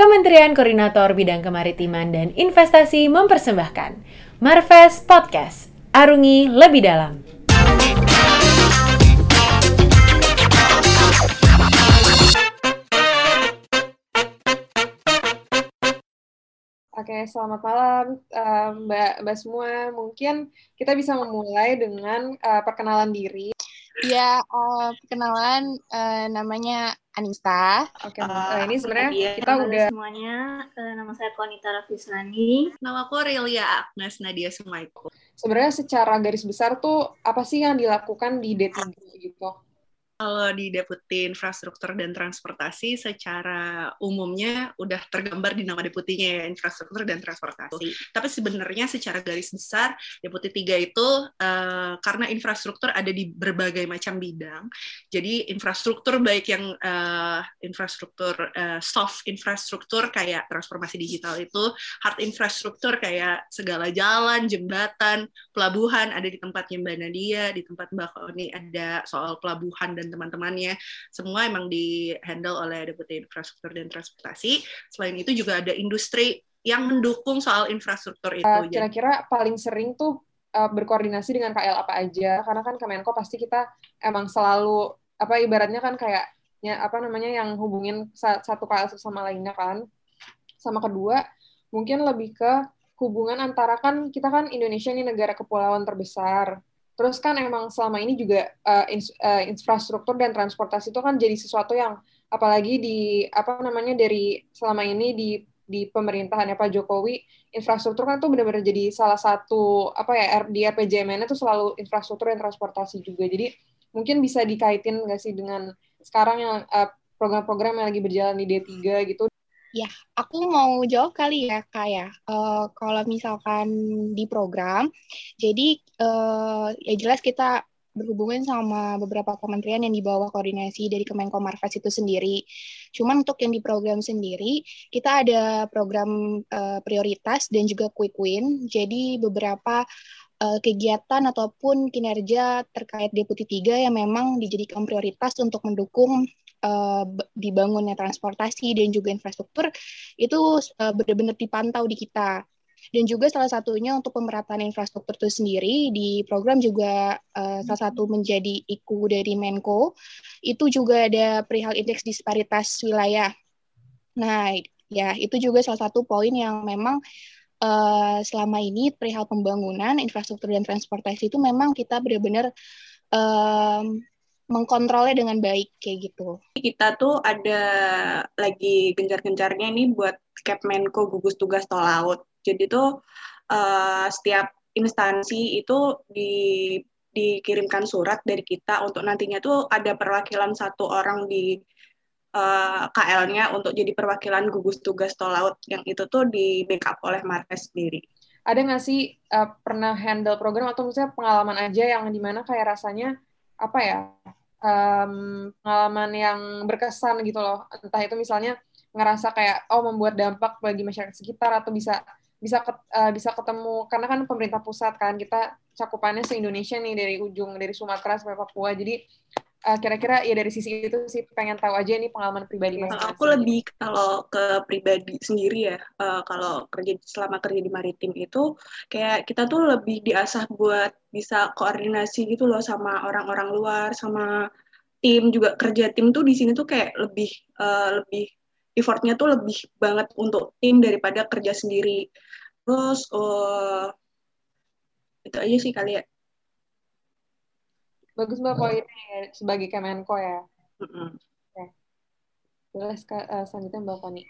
Kementerian Koordinator Bidang Kemaritiman dan Investasi mempersembahkan Marves Podcast. Arungi lebih dalam. Oke, selamat malam uh, Mbak Mbak semua. Mungkin kita bisa memulai dengan uh, perkenalan diri. Ya, uh, perkenalan uh, namanya Anissa. Oke, uh, ini sebenarnya kita udah semuanya. Uh, nama saya Konita Rafisrani. Nama aku Aurelia Agnes Nadia Sumaiko. Sebenarnya secara garis besar tuh apa sih yang dilakukan di D3 gitu? Kalau di Deputi Infrastruktur dan Transportasi secara umumnya udah tergambar di nama deputinya ya, Infrastruktur dan Transportasi. Tapi sebenarnya secara garis besar, Deputi 3 itu uh, karena infrastruktur ada di berbagai macam bidang. Jadi infrastruktur baik yang uh, infrastruktur uh, soft infrastruktur kayak transformasi digital itu, hard infrastruktur kayak segala jalan, jembatan, pelabuhan ada di tempatnya Mbak Nadia, di tempat Mbak Koni ada soal pelabuhan dan teman-temannya semua emang di handle oleh Deputi Infrastruktur dan Transportasi. Selain itu juga ada industri yang mendukung soal infrastruktur itu. Uh, kira-kira paling sering tuh uh, berkoordinasi dengan KL apa aja? Karena kan Kemenko pasti kita emang selalu apa ibaratnya kan kayak ya, apa namanya yang hubungin satu KL sama lainnya kan. Sama kedua mungkin lebih ke hubungan antara kan kita kan Indonesia ini negara kepulauan terbesar Terus kan emang selama ini juga uh, ins uh, infrastruktur dan transportasi itu kan jadi sesuatu yang apalagi di apa namanya dari selama ini di di pemerintahannya Pak Jokowi infrastruktur kan tuh benar-benar jadi salah satu apa ya di RPJMN itu selalu infrastruktur dan transportasi juga. Jadi mungkin bisa dikaitin nggak sih dengan sekarang yang eh, program-program yang lagi berjalan di D3 gitu Ya, aku mau jawab kali ya, Kak ya. Uh, kalau misalkan di program, jadi uh, ya jelas kita berhubungan sama beberapa kementerian yang di bawah koordinasi dari Kemenko Marves itu sendiri. Cuman untuk yang di program sendiri, kita ada program uh, prioritas dan juga quick win. Jadi beberapa uh, kegiatan ataupun kinerja terkait Deputi 3 yang memang dijadikan prioritas untuk mendukung uh, dibangunnya transportasi dan juga infrastruktur itu uh, benar-benar dipantau di kita. Dan juga salah satunya untuk pemerataan infrastruktur itu sendiri di program juga uh, salah satu menjadi IKU dari Menko itu juga ada perihal indeks disparitas wilayah. Nah, ya itu juga salah satu poin yang memang uh, selama ini perihal pembangunan infrastruktur dan transportasi itu memang kita benar-benar um, mengkontrolnya dengan baik kayak gitu. Kita tuh ada lagi gencar-gencarnya ini buat Kepmenko gugus tugas tol laut. Jadi tuh uh, setiap instansi itu di dikirimkan surat dari kita untuk nantinya tuh ada perwakilan satu orang di uh, eh, KL-nya untuk jadi perwakilan gugus tugas tol laut yang itu tuh di backup oleh Marques sendiri. Ada nggak sih uh, pernah handle program atau misalnya pengalaman aja yang di mana kayak rasanya apa ya um, pengalaman yang berkesan gitu loh. Entah itu misalnya ngerasa kayak oh membuat dampak bagi masyarakat sekitar atau bisa bisa ket, uh, bisa ketemu. Karena kan pemerintah pusat kan kita cakupannya se Indonesia nih dari ujung dari Sumatera sampai Papua. Jadi uh, kira-kira ya dari sisi itu sih pengen tahu aja nih pengalaman pribadi mas aku lebih kalau ke pribadi sendiri ya uh, kalau kerja selama kerja di maritim itu kayak kita tuh lebih diasah buat bisa koordinasi gitu loh sama orang-orang luar sama tim juga. Kerja tim tuh di sini tuh kayak lebih uh, lebih effortnya tuh lebih banget untuk tim daripada kerja sendiri. Terus uh, itu aja sih kali ya bagus mbak poinnya sebagai Kemenko ya mm-hmm. okay. jelas uh, selanjutnya mbak Fani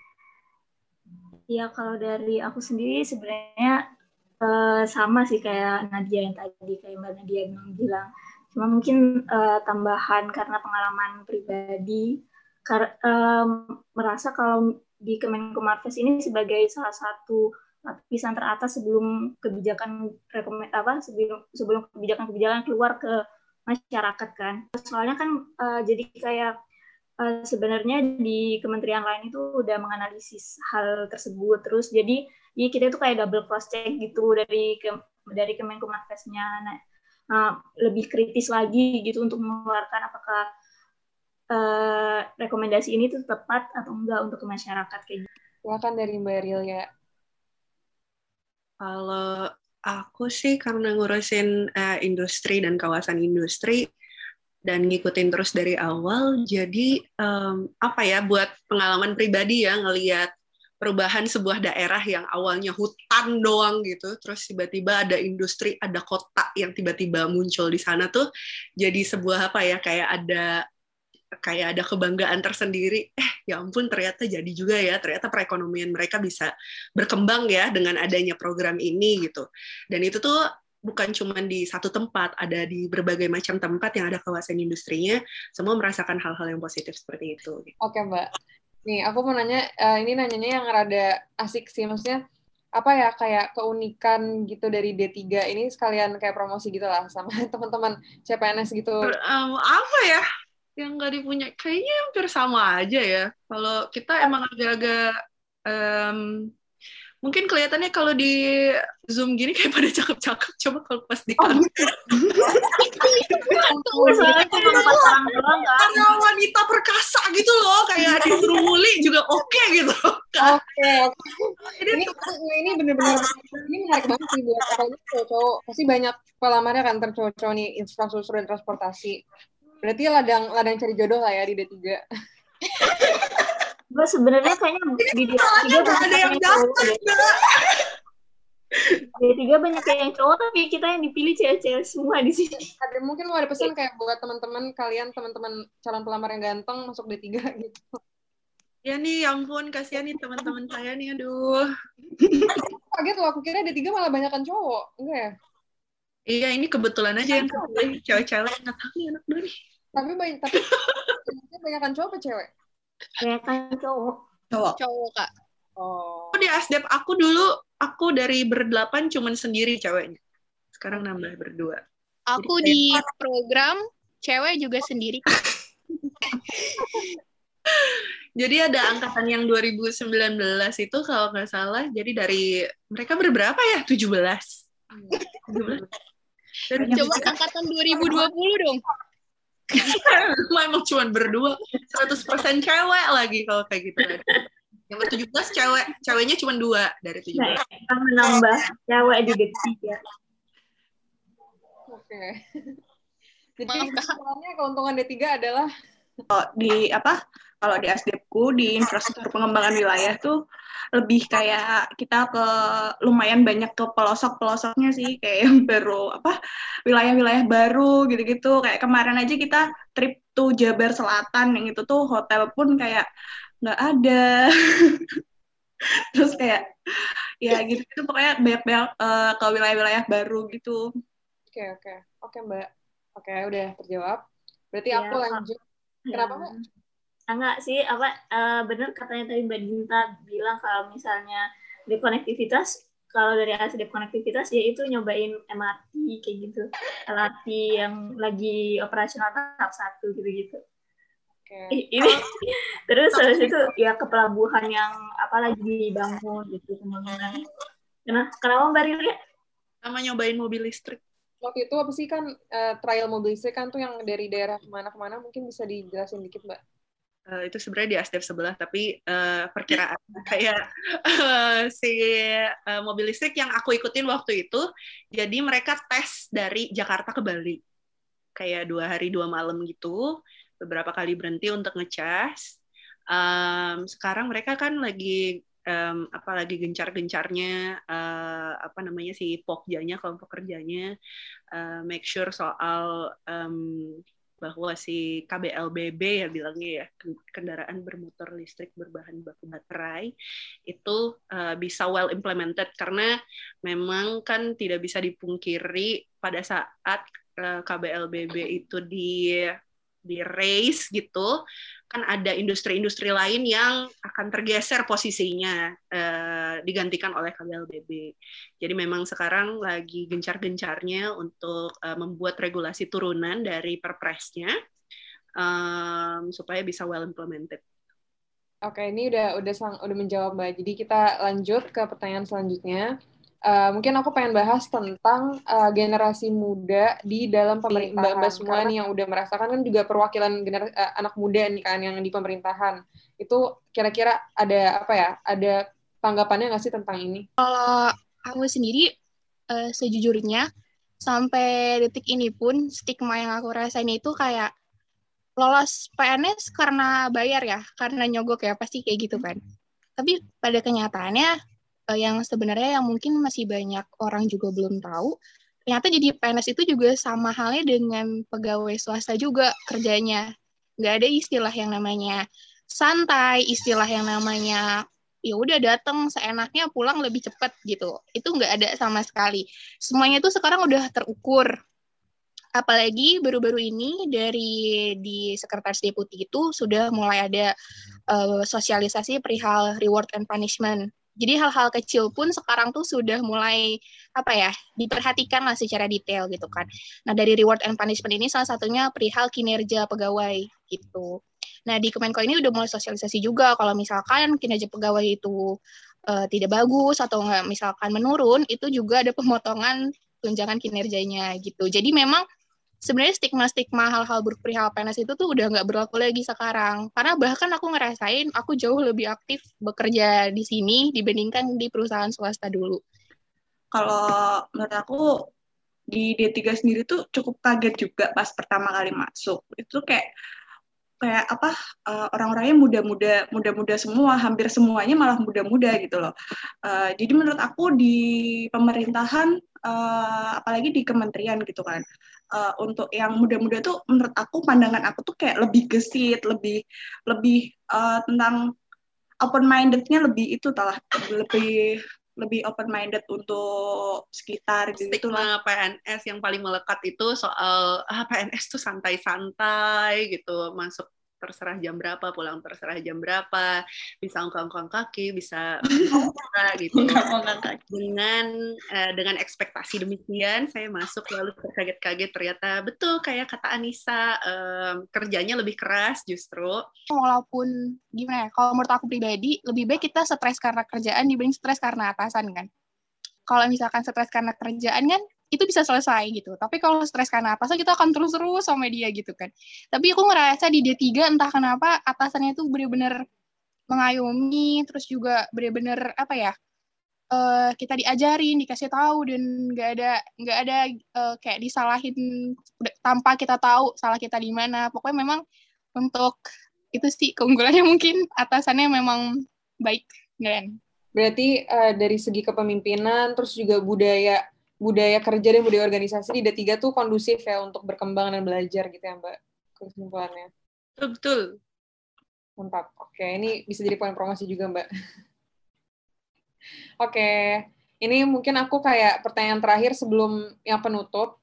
Iya kalau dari aku sendiri sebenarnya uh, sama sih kayak Nadia yang tadi kayak mbak Nadia yang bilang cuma mungkin uh, tambahan karena pengalaman pribadi kar um, merasa kalau di Kemenko Marves ini sebagai salah satu lapisan teratas sebelum kebijakan rekomend apa sebelum sebelum kebijakan-kebijakan keluar ke masyarakat kan soalnya kan uh, jadi kayak uh, sebenarnya di kementerian lain itu udah menganalisis hal tersebut terus jadi ya kita itu kayak double cross check gitu dari ke, dari Kemenko Marvesnya nah, uh, lebih kritis lagi gitu untuk mengeluarkan apakah uh, rekomendasi ini tuh tepat atau enggak untuk ke masyarakat kayak gitu. Silakan dari Mbak ya. Kalau aku sih karena ngurusin uh, industri dan kawasan industri dan ngikutin terus dari awal, jadi um, apa ya buat pengalaman pribadi ya ngelihat perubahan sebuah daerah yang awalnya hutan doang gitu, terus tiba-tiba ada industri, ada kota yang tiba-tiba muncul di sana tuh jadi sebuah apa ya kayak ada kayak ada kebanggaan tersendiri. Eh, ya ampun ternyata jadi juga ya, ternyata perekonomian mereka bisa berkembang ya dengan adanya program ini gitu. Dan itu tuh bukan cuma di satu tempat, ada di berbagai macam tempat yang ada kawasan industrinya, semua merasakan hal-hal yang positif seperti itu. Oke, Mbak. Nih, aku mau nanya, uh, ini nanyanya yang rada asik sih, maksudnya apa ya kayak keunikan gitu dari D3 ini sekalian kayak promosi gitu lah sama teman-teman CPNS gitu. Um, apa ya? Yang nggak dipunya kayaknya hampir sama aja ya. Kalau kita emang agak-agak um, mungkin kelihatannya kalau di zoom gini kayak pada cakep-cakep coba kalau pas di kantor. karena wanita perkasa gitu loh kayak disuruh muli juga oke okay, gitu. Oke okay, ini ini bener-bener ini menarik banget sih buat apalagi cowok-cowok. Pasti banyak pelamarnya kan tercocok nih infrastruktur dan transportasi berarti ladang ladang cari jodoh lah ya di D3 gue sebenarnya kayaknya di dia tiga banyak yang cowok di tiga banyak yang cowok tapi kita yang dipilih cewek-cewek semua di sini. Ada mungkin mau ada pesan kayak buat teman-teman kalian teman-teman calon pelamar yang ganteng masuk D3 gitu. Ya nih, ya ampun, kasihan nih teman-teman saya nih, aduh. Kaget loh, aku kira D3 malah banyakan cowok, enggak ya? Iya, ini kebetulan aja yang cewek-cewek nggak tahu nih anak dari. Tapi banyak, tapi banyakan cowok apa cewek? Kayak kan cowok. Cowok. Cowok, Kak. Oh. Di ASDEP aku dulu, aku dari berdelapan cuman sendiri ceweknya. Sekarang nambah berdua. Aku Jadi, di program cewek juga sendiri. jadi ada angkatan yang 2019 itu kalau nggak salah, jadi dari mereka berberapa ya? 17. 17. Dan Coba angkatan 2020 dong. emang cuma berdua. 100% cewek lagi kalau kayak gitu. Yang tujuh belas cewek ceweknya cuma dua dari tujuh belas. Nah, menambah cewek di detik ya. Oke. Jadi sebenarnya keuntungan D3 adalah oh, di apa kalau di SDPku di infrastruktur pengembangan wilayah tuh lebih kayak kita ke lumayan banyak ke pelosok-pelosoknya sih kayak yang baru apa wilayah-wilayah baru gitu-gitu. Kayak kemarin aja kita trip tuh Jabar Selatan yang itu tuh hotel pun kayak nggak ada. Terus kayak ya gitu gitu pokoknya banyak-banyak uh, ke wilayah-wilayah baru gitu. Oke okay, oke. Okay. oke okay, mbak. Oke udah terjawab. Berarti ya, aku lanjut kenapa mbak enggak sih apa uh, bener katanya tadi Mbak Dinta bilang kalau misalnya di konektivitas kalau dari hasil konektivitas ya itu nyobain MRT kayak gitu. LRT yang lagi operasional tahap satu gitu-gitu. Okay. ini terus habis itu ya ke pelabuhan yang apa lagi dibangun gitu pembangunan. Kenapa kenapa Mbak Riri? Sama nyobain mobil listrik waktu itu apa sih kan uh, trial mobil listrik kan tuh yang dari daerah ke mana ke mana mungkin bisa dijelasin dikit Mbak Uh, itu sebenarnya di ASDEF sebelah, tapi uh, perkiraan kayak uh, si uh, mobil listrik yang aku ikutin waktu itu, jadi mereka tes dari Jakarta ke Bali, kayak dua hari dua malam gitu, beberapa kali berhenti untuk ngecas. Um, sekarang mereka kan lagi um, apa lagi gencar-gencarnya uh, apa namanya si pokjanya kelompok kerjanya uh, make sure soal um, bahwa si KBLBB ya bilangnya ya kendaraan bermotor listrik berbahan baku baterai itu uh, bisa well implemented karena memang kan tidak bisa dipungkiri pada saat uh, KBLBB itu di di race gitu kan ada industri-industri lain yang akan tergeser posisinya uh, digantikan oleh KBLBB. Jadi memang sekarang lagi gencar-gencarnya untuk uh, membuat regulasi turunan dari perpresnya um, supaya bisa well implemented. Oke, ini udah udah sang, udah menjawab Mbak. Jadi kita lanjut ke pertanyaan selanjutnya. Uh, mungkin aku pengen bahas tentang uh, generasi muda di dalam pemerintahan. Mbak, Mbak semua nih yang udah merasakan kan juga perwakilan generasi, uh, anak muda nih kan yang di pemerintahan. Itu kira-kira ada apa ya? Ada tanggapannya nggak sih tentang ini? Kalau aku sendiri uh, sejujurnya sampai detik ini pun stigma yang aku rasain itu kayak lolos PNS karena bayar ya, karena nyogok ya, pasti kayak gitu kan. Tapi pada kenyataannya uh, yang sebenarnya yang mungkin masih banyak orang juga belum tahu, ternyata jadi PNS itu juga sama halnya dengan pegawai swasta juga kerjanya. Nggak ada istilah yang namanya santai, istilah yang namanya ya udah datang seenaknya pulang lebih cepat gitu. Itu nggak ada sama sekali. Semuanya itu sekarang udah terukur. Apalagi baru-baru ini dari di sekretaris deputi itu sudah mulai ada uh, sosialisasi perihal reward and punishment jadi hal-hal kecil pun sekarang tuh sudah mulai apa ya diperhatikan lah secara detail gitu kan. Nah dari reward and punishment ini salah satunya perihal kinerja pegawai gitu. Nah, di Kemenko ini udah mulai sosialisasi juga kalau misalkan kinerja pegawai itu uh, tidak bagus atau misalkan menurun, itu juga ada pemotongan tunjangan kinerjanya gitu. Jadi memang sebenarnya stigma-stigma hal-hal buruk perihal PNS itu tuh udah nggak berlaku lagi sekarang. Karena bahkan aku ngerasain aku jauh lebih aktif bekerja di sini dibandingkan di perusahaan swasta dulu. Kalau menurut aku di D3 sendiri tuh cukup kaget juga pas pertama kali masuk. Itu kayak kayak apa uh, orang-orangnya muda-muda muda-muda semua hampir semuanya malah muda-muda gitu loh uh, jadi menurut aku di pemerintahan uh, apalagi di kementerian gitu kan uh, untuk yang muda-muda tuh menurut aku pandangan aku tuh kayak lebih gesit lebih lebih uh, tentang open mindednya lebih itu talah lebih lebih open minded untuk sekitar gitu stigma PNS yang paling melekat itu soal ah PNS tuh santai-santai gitu masuk terserah jam berapa pulang terserah jam berapa bisa ongkang-ongkang kaki bisa gitu. Dengan uh, dengan ekspektasi demikian saya masuk lalu terkaget-kaget ternyata betul kayak kata Anissa um, kerjanya lebih keras justru. Walaupun gimana ya kalau menurut aku pribadi lebih baik kita stres karena kerjaan dibanding stres karena atasan kan. Kalau misalkan stres karena kerjaan kan itu bisa selesai gitu. Tapi kalau stres karena atasan kita akan terus-terus sama dia gitu kan. Tapi aku ngerasa di D3 entah kenapa atasannya itu benar-benar mengayomi terus juga benar-benar apa ya? Uh, kita diajarin, dikasih tahu dan nggak ada nggak ada uh, kayak disalahin tanpa kita tahu salah kita di mana. Pokoknya memang untuk itu sih keunggulannya mungkin atasannya memang baik, kan? Berarti uh, dari segi kepemimpinan terus juga budaya budaya kerja dan budaya organisasi di D3 tuh kondusif ya untuk berkembang dan belajar gitu ya Mbak kesimpulannya. Betul, betul. Mantap. Oke, ini bisa jadi poin promosi juga Mbak. Oke, ini mungkin aku kayak pertanyaan terakhir sebelum yang penutup.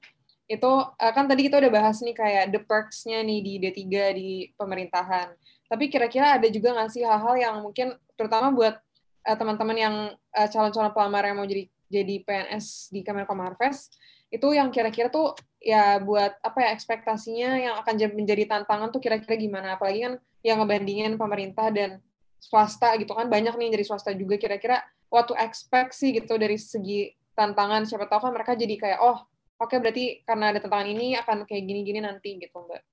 Itu eh, kan tadi kita udah bahas nih kayak the perks-nya nih di D3 di pemerintahan. Tapi kira-kira ada juga nggak sih hal-hal yang mungkin terutama buat uh, teman-teman yang uh, calon-calon pelamar yang mau jadi jadi PNS di Kemenkom Marves itu yang kira-kira tuh ya buat apa ya ekspektasinya yang akan menjadi tantangan tuh kira-kira gimana? Apalagi kan yang ngebandingin pemerintah dan swasta gitu kan banyak nih dari swasta juga kira-kira waktu expect sih gitu dari segi tantangan. Siapa tahu kan mereka jadi kayak oh oke okay, berarti karena ada tantangan ini akan kayak gini-gini nanti gitu mbak.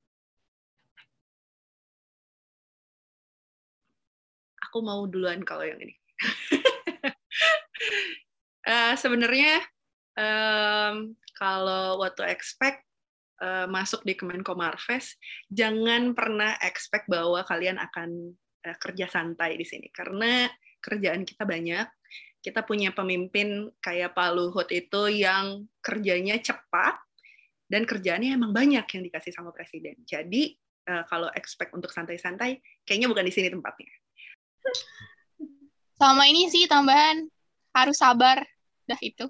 Aku mau duluan kalau yang ini Uh, sebenarnya um, kalau what to expect uh, masuk di Kemenko Marves, jangan pernah expect bahwa kalian akan uh, kerja santai di sini karena kerjaan kita banyak. Kita punya pemimpin kayak Pak Luhut itu yang kerjanya cepat dan kerjaannya emang banyak yang dikasih sama presiden. Jadi uh, kalau expect untuk santai-santai, kayaknya bukan di sini tempatnya. Sama ini sih tambahan harus sabar dah itu.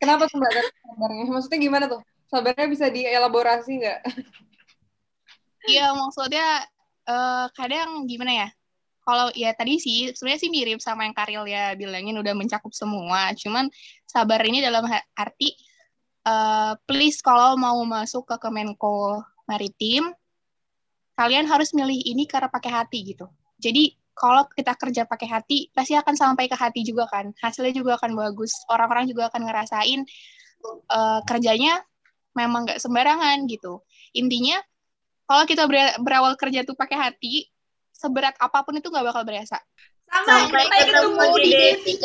Kenapa tuh mbak sabarnya maksudnya gimana tuh? Sabarnya bisa dielaborasi nggak? Iya maksudnya uh, kadang gimana ya? Kalau ya tadi sih sebenarnya sih mirip sama yang Karil ya bilangin udah mencakup semua. Cuman sabar ini dalam arti uh, please kalau mau masuk ke Kemenko Maritim kalian harus milih ini karena pakai hati gitu. Jadi kalau kita kerja pakai hati pasti akan sampai ke hati juga kan hasilnya juga akan bagus orang-orang juga akan ngerasain uh, kerjanya memang nggak sembarangan gitu intinya kalau kita berawal kerja tuh pakai hati seberat apa pun itu nggak bakal berasa. Sampai, Sampai ketemu di D3.